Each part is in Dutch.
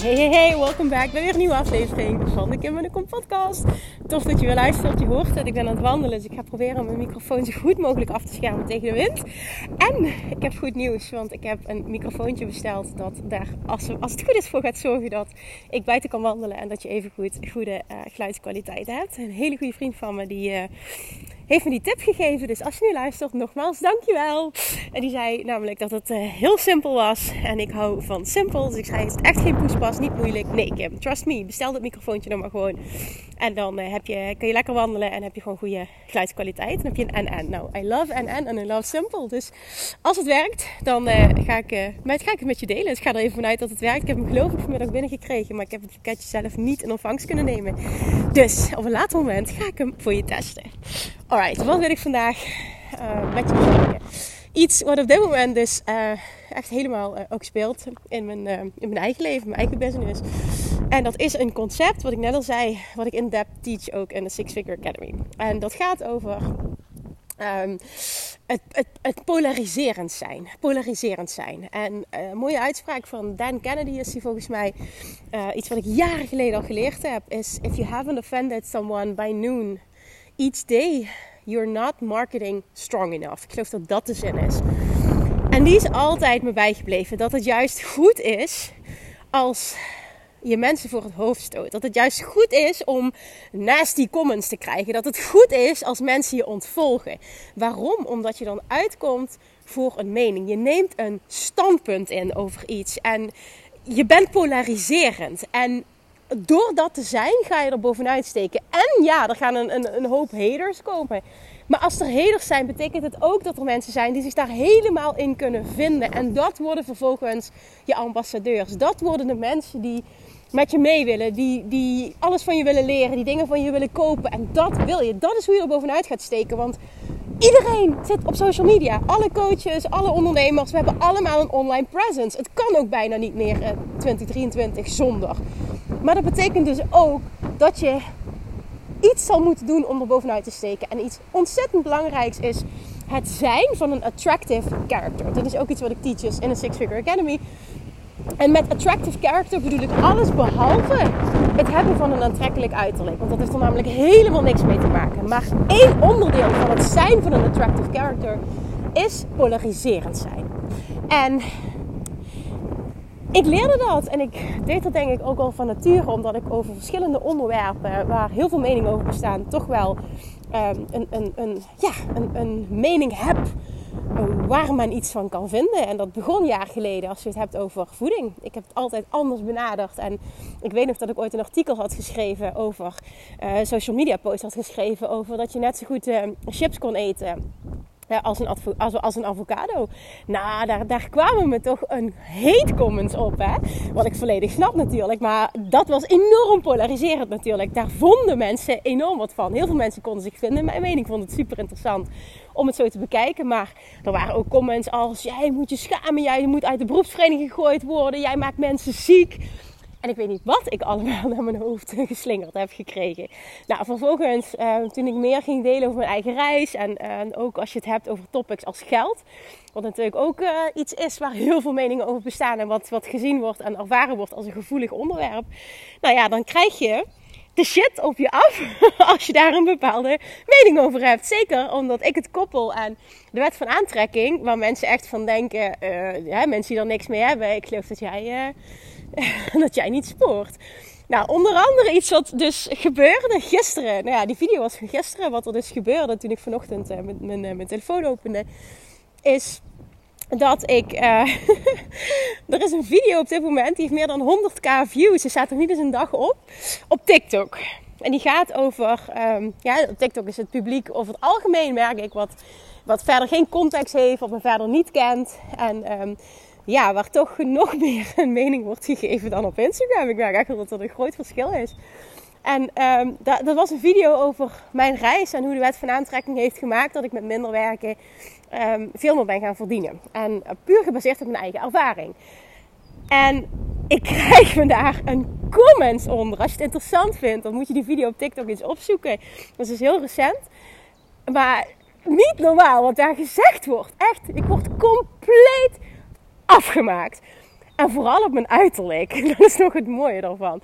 Hey, hey, hey, welkom back bij weer een nieuwe aflevering van de Kim en de Kom podcast. Tof dat je weer luistert, je hoort het, ik ben aan het wandelen, dus ik ga proberen mijn microfoon zo goed mogelijk af te schermen tegen de wind. En ik heb goed nieuws, want ik heb een microfoontje besteld dat daar, als, het goed is, voor gaat zorgen dat ik buiten kan wandelen en dat je even goed goede uh, geluidskwaliteit hebt. Een hele goede vriend van me die... Uh, heeft me die tip gegeven. Dus als je nu luistert, nogmaals, dankjewel. En die zei namelijk dat het uh, heel simpel was. En ik hou van simpel. Dus ik zei, het is echt geen poespas, niet moeilijk. Nee, Kim, trust me. Bestel dat microfoontje dan maar gewoon. En dan uh, heb je, kun je lekker wandelen en heb je gewoon goede geluidskwaliteit. En heb je een NN. Nou, I love NN en I love simple. Dus als het werkt, dan uh, ga, ik, met, ga ik het met je delen. Dus ik ga er even vanuit dat het werkt. Ik heb hem geloof ik vanmiddag binnengekregen. Maar ik heb het pakketje zelf niet in ontvangst kunnen nemen. Dus op een later moment ga ik hem voor je testen. Alright, wat wil ik vandaag uh, met je bespreken? Iets wat op dit moment dus uh, echt helemaal uh, ook speelt in mijn, in mijn eigen leven, mijn eigen business. En dat is een concept, wat ik net al zei, wat ik in depth teach ook in de Six Figure Academy. En dat gaat over het, het, het, polariserend zijn. Polariserend zijn. En een mooie uitspraak van Dan Kennedy is die volgens mij iets wat ik jaren geleden al geleerd heb. Is if you haven't offended someone by noon each day you're not marketing strong enough. Ik geloof dat dat de zin is. En die is altijd me bijgebleven. Dat het juist goed is als je mensen voor het hoofd stoot. Dat het juist goed is om nasty comments te krijgen. Dat het goed is als mensen je ontvolgen. Waarom? Omdat je dan uitkomt voor een mening. Je neemt een standpunt in over iets. En je bent polariserend. En door dat te zijn, ga je er bovenuit steken. En ja, er gaan een, een, een hoop haters komen. Maar als er haters zijn, betekent het ook dat er mensen zijn die zich daar helemaal in kunnen vinden. En dat worden vervolgens je ambassadeurs. Dat worden de mensen die met je mee willen, die, die alles van je willen leren, die dingen van je willen kopen. En dat wil je. Dat is hoe je er bovenuit gaat steken. Want iedereen zit op social media. Alle coaches, alle ondernemers, we hebben allemaal een online presence. Het kan ook bijna niet meer in 2023 zonder. Maar dat betekent dus ook dat je iets zal moeten doen om er bovenuit te steken. En iets ontzettend belangrijks is het zijn van een attractive character. Dat is ook iets wat ik teach in de Six Figure Academy. En met attractive character bedoel ik alles behalve het hebben van een aantrekkelijk uiterlijk. Want dat heeft er namelijk helemaal niks mee te maken. Maar één onderdeel van het zijn van een attractive character is polariserend zijn. En ik leerde dat en ik deed dat denk ik ook al van nature, omdat ik over verschillende onderwerpen waar heel veel meningen over bestaan, toch wel um, een, een, een, ja, een, een mening heb waar men iets van kan vinden. En dat begon jaar geleden als je het hebt over voeding. Ik heb het altijd anders benaderd. En ik weet nog dat ik ooit een artikel had geschreven over uh, social media post had geschreven over dat je net zo goed uh, chips kon eten als, een als, als een avocado. Nou, daar, daar kwamen me toch een hate comments op. Hè? Wat ik volledig snap natuurlijk. Maar dat was enorm polariserend natuurlijk. Daar vonden mensen enorm wat van. Heel veel mensen konden zich vinden. Mijn mening vond het super interessant om het zo te bekijken. Maar er waren ook comments als... Jij moet je schamen. Jij moet uit de beroepsvereniging gegooid worden. Jij maakt mensen ziek. En ik weet niet wat ik allemaal naar mijn hoofd geslingerd heb gekregen. Nou, vervolgens, uh, toen ik meer ging delen over mijn eigen reis. En uh, ook als je het hebt over topics als geld. Wat natuurlijk ook uh, iets is waar heel veel meningen over bestaan. En wat, wat gezien wordt en ervaren wordt als een gevoelig onderwerp. Nou ja, dan krijg je de shit op je af als je daar een bepaalde mening over hebt. Zeker omdat ik het koppel aan de wet van aantrekking, waar mensen echt van denken, uh, ja, mensen die er niks mee hebben. Ik geloof dat jij dat jij niet spoort. Nou, onder andere iets wat dus gebeurde gisteren. Nou ja, die video was van gisteren. Wat er dus gebeurde toen ik vanochtend uh, mijn, mijn, mijn telefoon opende. Is dat ik. Uh, er is een video op dit moment die heeft meer dan 100k views. Ze staat er niet eens een dag op. Op TikTok. En die gaat over. Um, ja, op TikTok is het publiek over het algemeen, merk ik, wat, wat verder geen context heeft, wat me verder niet kent. En. Um, ja, waar toch nog meer een mening wordt gegeven dan op Instagram. Ik merk echt dat dat een groot verschil is. En dat, dat, was een video over mijn reis en hoe de wet van aantrekking heeft gemaakt dat ik met minder werken um, veel meer ben gaan verdienen. En uh, puur gebaseerd op mijn eigen ervaring. En ik krijg me daar een comments onder. Als je het interessant vindt, dan moet je die video op TikTok eens opzoeken. Dat is dus heel recent. Maar niet normaal wat daar gezegd wordt. Echt, ik word compleet afgemaakt. En vooral op mijn uiterlijk. Dat is nog het mooie daarvan.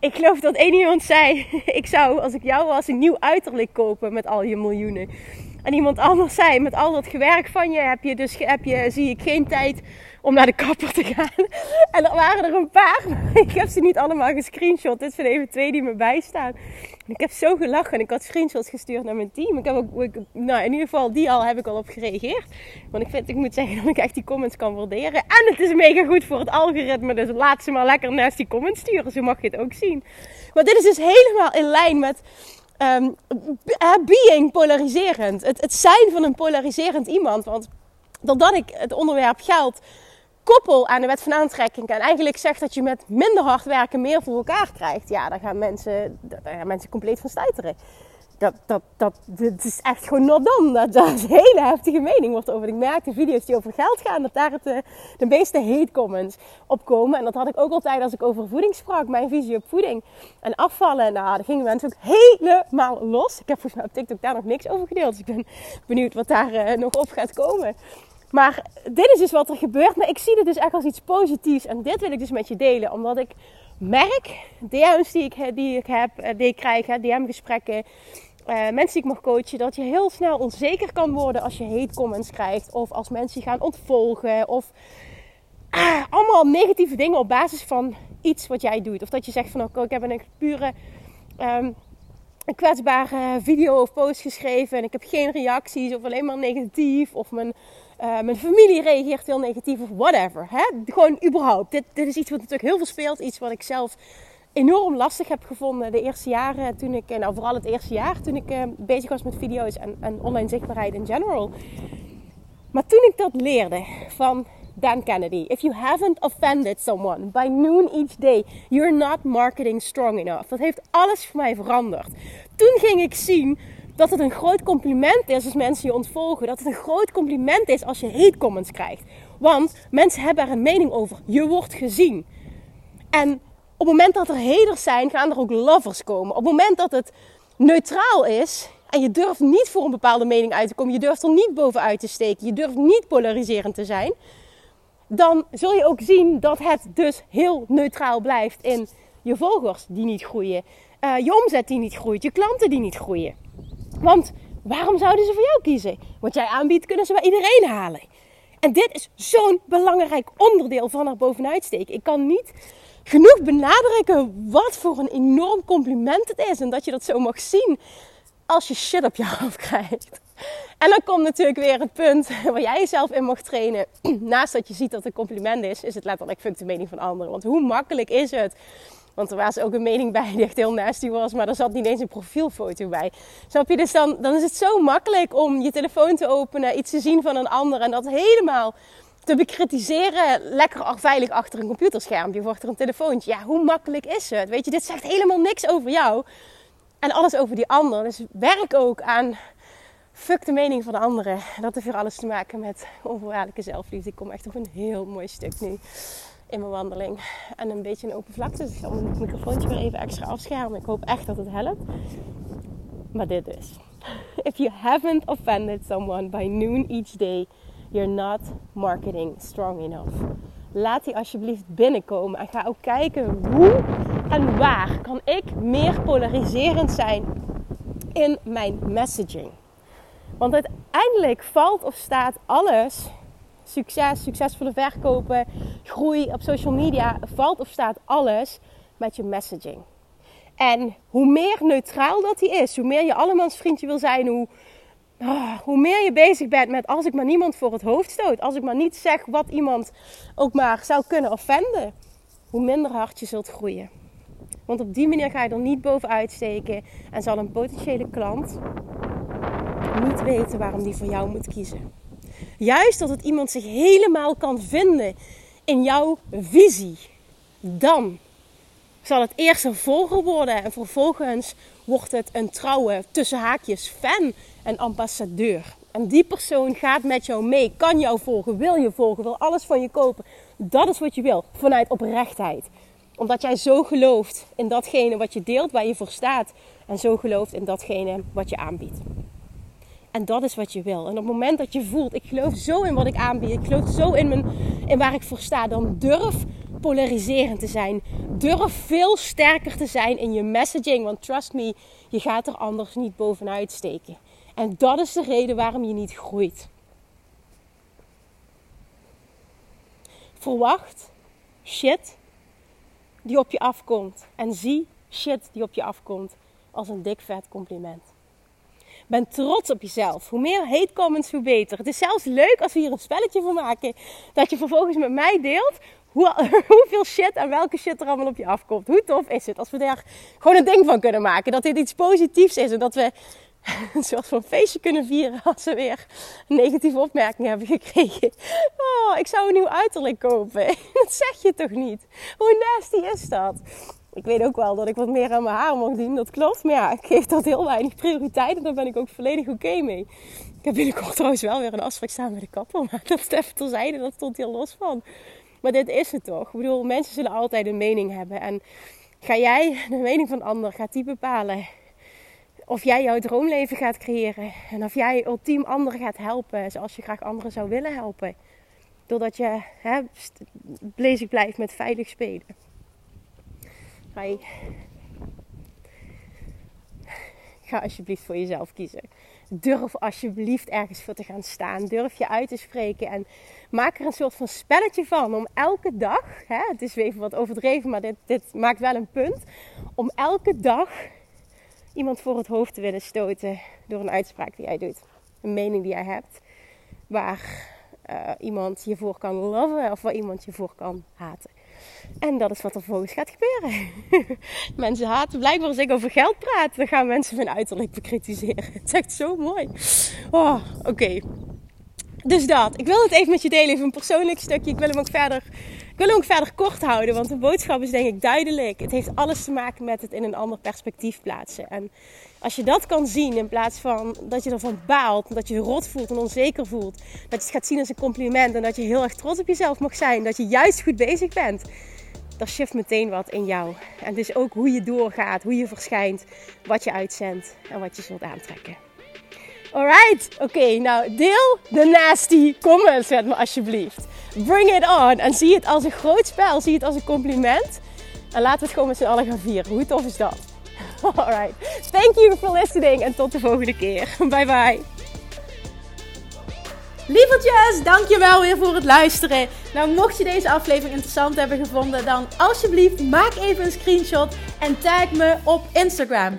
Ik geloof dat één iemand zei: Ik zou, als ik jou was, een nieuw uiterlijk kopen met al je miljoenen. En iemand anders zei: Met al dat gewerk van je heb je, dus, heb je zie ik geen tijd om naar de kapper te gaan. En er waren er een paar, ik heb ze niet allemaal gescreenshot. Dit zijn even twee die me bijstaan. En ik heb zo gelachen. Ik had screenshots gestuurd naar mijn team. Ik heb ook, nou in ieder geval die al heb ik al op gereageerd. Want ik vind, ik moet zeggen dat ik echt die comments kan waarderen. En het is mega goed voor het algoritme. Dus laat ze maar lekker naast die comments sturen. Zo mag je het ook zien. Maar dit is dus helemaal in lijn met um, being polariserend. Het, het zijn van een polariserend iemand. Want doordat ik het onderwerp geld koppel aan de wet van aantrekking en eigenlijk zegt dat je met minder hard werken meer voor elkaar krijgt, ja, daar gaan mensen, gaan mensen compleet van stuiteren. Dat, dat, dat, is echt gewoon not done. Dat, is een hele heftige mening wordt over. Ik merk de video's die over geld gaan, dat daar het, de, de meeste hate comments op komen. En dat had ik ook altijd als ik over voeding sprak. Mijn visie op voeding en afvallen. Nou, daar gingen mensen ook helemaal los. Ik heb volgens mij op TikTok daar nog niks over gedeeld. Dus ik ben benieuwd wat daar uh, nog op gaat komen. Maar dit is dus wat er gebeurt. Maar ik zie het dus echt als iets positiefs. En dit wil ik dus met je delen. Omdat ik merk, DM's die ik, die ik heb, eh, die ik krijg, DM-gesprekken. Uh, mensen die ik mag coachen, dat je heel snel onzeker kan worden als je hate comments krijgt. Of als mensen je gaan ontvolgen. Of ah, allemaal negatieve dingen op basis van iets wat jij doet. Of dat je zegt van oké, ik heb een pure um, een kwetsbare video of post geschreven. En ik heb geen reacties of alleen maar negatief. Of mijn uh, mijn familie reageert heel negatief of whatever. Hè? Gewoon überhaupt. Dit, dit is iets wat natuurlijk heel veel speelt. Iets wat ik zelf enorm lastig heb gevonden de eerste jaren toen ik, nou vooral het eerste jaar toen ik uh, bezig was met video's en, en online zichtbaarheid in general. Maar toen ik dat leerde van Dan Kennedy. If you haven't offended someone by noon each day, you're not marketing strong enough. Dat heeft alles voor mij veranderd. Toen ging ik zien dat het een groot compliment is als mensen je ontvolgen. Dat het een groot compliment is als je hate comments krijgt. Want mensen hebben er een mening over. Je wordt gezien. En op het moment dat er haters zijn, gaan er ook lovers komen. Op het moment dat het neutraal is en je durft niet voor een bepaalde mening uit te komen, je durft er niet bovenuit te steken, je durft niet polariserend te zijn, dan zul je ook zien dat het dus heel neutraal blijft in je volgers die niet groeien, uh, je omzet die niet groeit, je klanten die niet groeien. Want waarom zouden ze voor jou kiezen? Wat jij aanbiedt, kunnen ze bij iedereen halen. En dit is zo'n belangrijk onderdeel van er bovenuit steken. Ik kan niet genoeg benadrukken wat voor een enorm compliment het is. En dat je dat zo mag zien als je shit op je hoofd krijgt. En dan komt natuurlijk weer het punt waar jij jezelf in mag trainen. Naast dat je ziet dat het een compliment is, is het letterlijk fuck de mening van anderen. Want hoe makkelijk is het want er was ook een mening bij die echt heel nasty was, maar er zat niet eens een profielfoto bij. Snap je? Dus dan, dan is het zo makkelijk om je telefoon te openen, iets te zien van een ander en dat helemaal te bekritiseren. Lekker veilig achter een computerschermpje of achter een telefoontje. Ja, hoe makkelijk is het? Weet je, dit zegt helemaal niks over jou en alles over die ander. Dus werk ook aan fuck de mening van de anderen. Dat heeft weer alles te maken met onvoorwaardelijke zelfliefde. Ik kom echt op een heel mooi stuk nu in mijn wandeling. En een beetje een open vlakte. Dus ik zal mijn microfoontje weer even extra afschermen. Ik hoop echt dat het helpt. Maar dit is. If you haven't offended someone by noon each day, you're not marketing strong enough. Laat die alsjeblieft binnenkomen en ga ook kijken hoe en waar kan ik meer polariserend zijn in mijn messaging. Want uiteindelijk valt of staat alles succes, succesvolle verkopen, groei op social media, valt of staat alles met je messaging. En hoe meer neutraal dat die is, hoe meer je allemans vriendje wil zijn, hoe oh, hoe meer je bezig bent met als ik maar niemand voor het hoofd stoot, als ik maar niet zeg wat iemand ook maar zou kunnen offenden, hoe minder hard je zult groeien. Want op die manier ga je er niet bovenuit steken en zal een potentiële klant niet weten waarom die voor jou moet kiezen. Juist dat het iemand zich helemaal kan vinden in jouw visie. Dan zal het eerst een volger worden en vervolgens wordt het een trouwe tussen haakjes fan en ambassadeur. En die persoon gaat met jou mee, kan jou volgen, wil je volgen, wil alles van je kopen. Dat is wat je wil, vanuit oprechtheid. Omdat jij zo gelooft in datgene wat je deelt, waar je voor staat. En zo gelooft in datgene wat je aanbiedt. En dat is wat je wil. En op het moment dat je voelt, ik geloof zo in wat ik aanbied, ik geloof zo in, mijn, in waar ik voor sta, dan durf polariserend te zijn. Durf veel sterker te zijn in je messaging. Want trust me, je gaat er anders niet bovenuit steken. En dat is de reden waarom je niet groeit. Verwacht shit die op je afkomt. En zie shit die op je afkomt als een dik vet compliment. Ben trots op jezelf. Hoe meer hate comments, hoe beter. Het is zelfs leuk als we hier een spelletje van maken. Dat je vervolgens met mij deelt hoe, hoeveel shit en welke shit er allemaal op je afkomt. Hoe tof is het als we daar gewoon een ding van kunnen maken. Dat dit iets positiefs is en dat we een soort van feestje kunnen vieren als we weer een negatieve opmerking hebben gekregen. Oh, ik zou een nieuw uiterlijk kopen. Dat zeg je toch niet? Hoe nasty is dat? Ik weet ook wel dat ik wat meer aan mijn haar mag doen, dat klopt. Maar ja, ik geef dat heel weinig prioriteit en daar ben ik ook volledig oké mee. Ik heb binnenkort trouwens wel weer een afspraak staan met de kapper, maar dat is even terzijde, dat stond hier los van. Maar dit is het toch? Ik bedoel, mensen zullen altijd een mening hebben. En ga jij de mening van ander, gaat die bepalen of jij jouw droomleven gaat creëren. En of jij ultiem anderen gaat helpen zoals je graag anderen zou willen helpen. Doordat je hè, bezig blijft met veilig spelen. Ga alsjeblieft voor jezelf kiezen. Durf alsjeblieft ergens voor te gaan staan. Durf je uit te spreken. En maak er een soort van spelletje van. Om elke dag, hè, het is even wat overdreven, maar dit, dit maakt wel een punt. Om elke dag iemand voor het hoofd te willen stoten door een uitspraak die jij doet. Een mening die jij hebt. Waar uh, iemand je voor kan loven of waar iemand je voor kan haten. En dat is wat er vervolgens gaat gebeuren. mensen haten blijkbaar als ik over geld praat. Dan gaan mensen mijn uiterlijk bekritiseren. Het is echt zo mooi. Oh, oké. Dus dat. Ik wil het even met je delen. Even een persoonlijk stukje. Ik wil hem ook verder, wil hem ook verder kort houden. Want de boodschap is denk ik duidelijk. Het heeft alles te maken met het in een ander perspectief plaatsen. En als je dat kan zien in plaats van dat je ervan baalt. Dat je rot voelt en onzeker voelt. Dat je het gaat zien als een compliment. En dat je heel erg trots op jezelf mag zijn. Dat je juist goed bezig bent er shift meteen wat in jou. En dus ook hoe je doorgaat, hoe je verschijnt, wat je uitzendt en wat je zult aantrekken. Alright, oké, nou deel de nasty comments met me alsjeblieft. Bring it on en zie het als een groot spel, zie het als een compliment. En laten we het gewoon met z'n allen gaan vieren. Hoe tof is dat? Alright, thank you for listening en tot de volgende keer. Bye bye. Lievertjes, dankjewel weer voor het luisteren. Nou, mocht je deze aflevering interessant hebben gevonden, dan alsjeblieft maak even een screenshot en tag me op Instagram.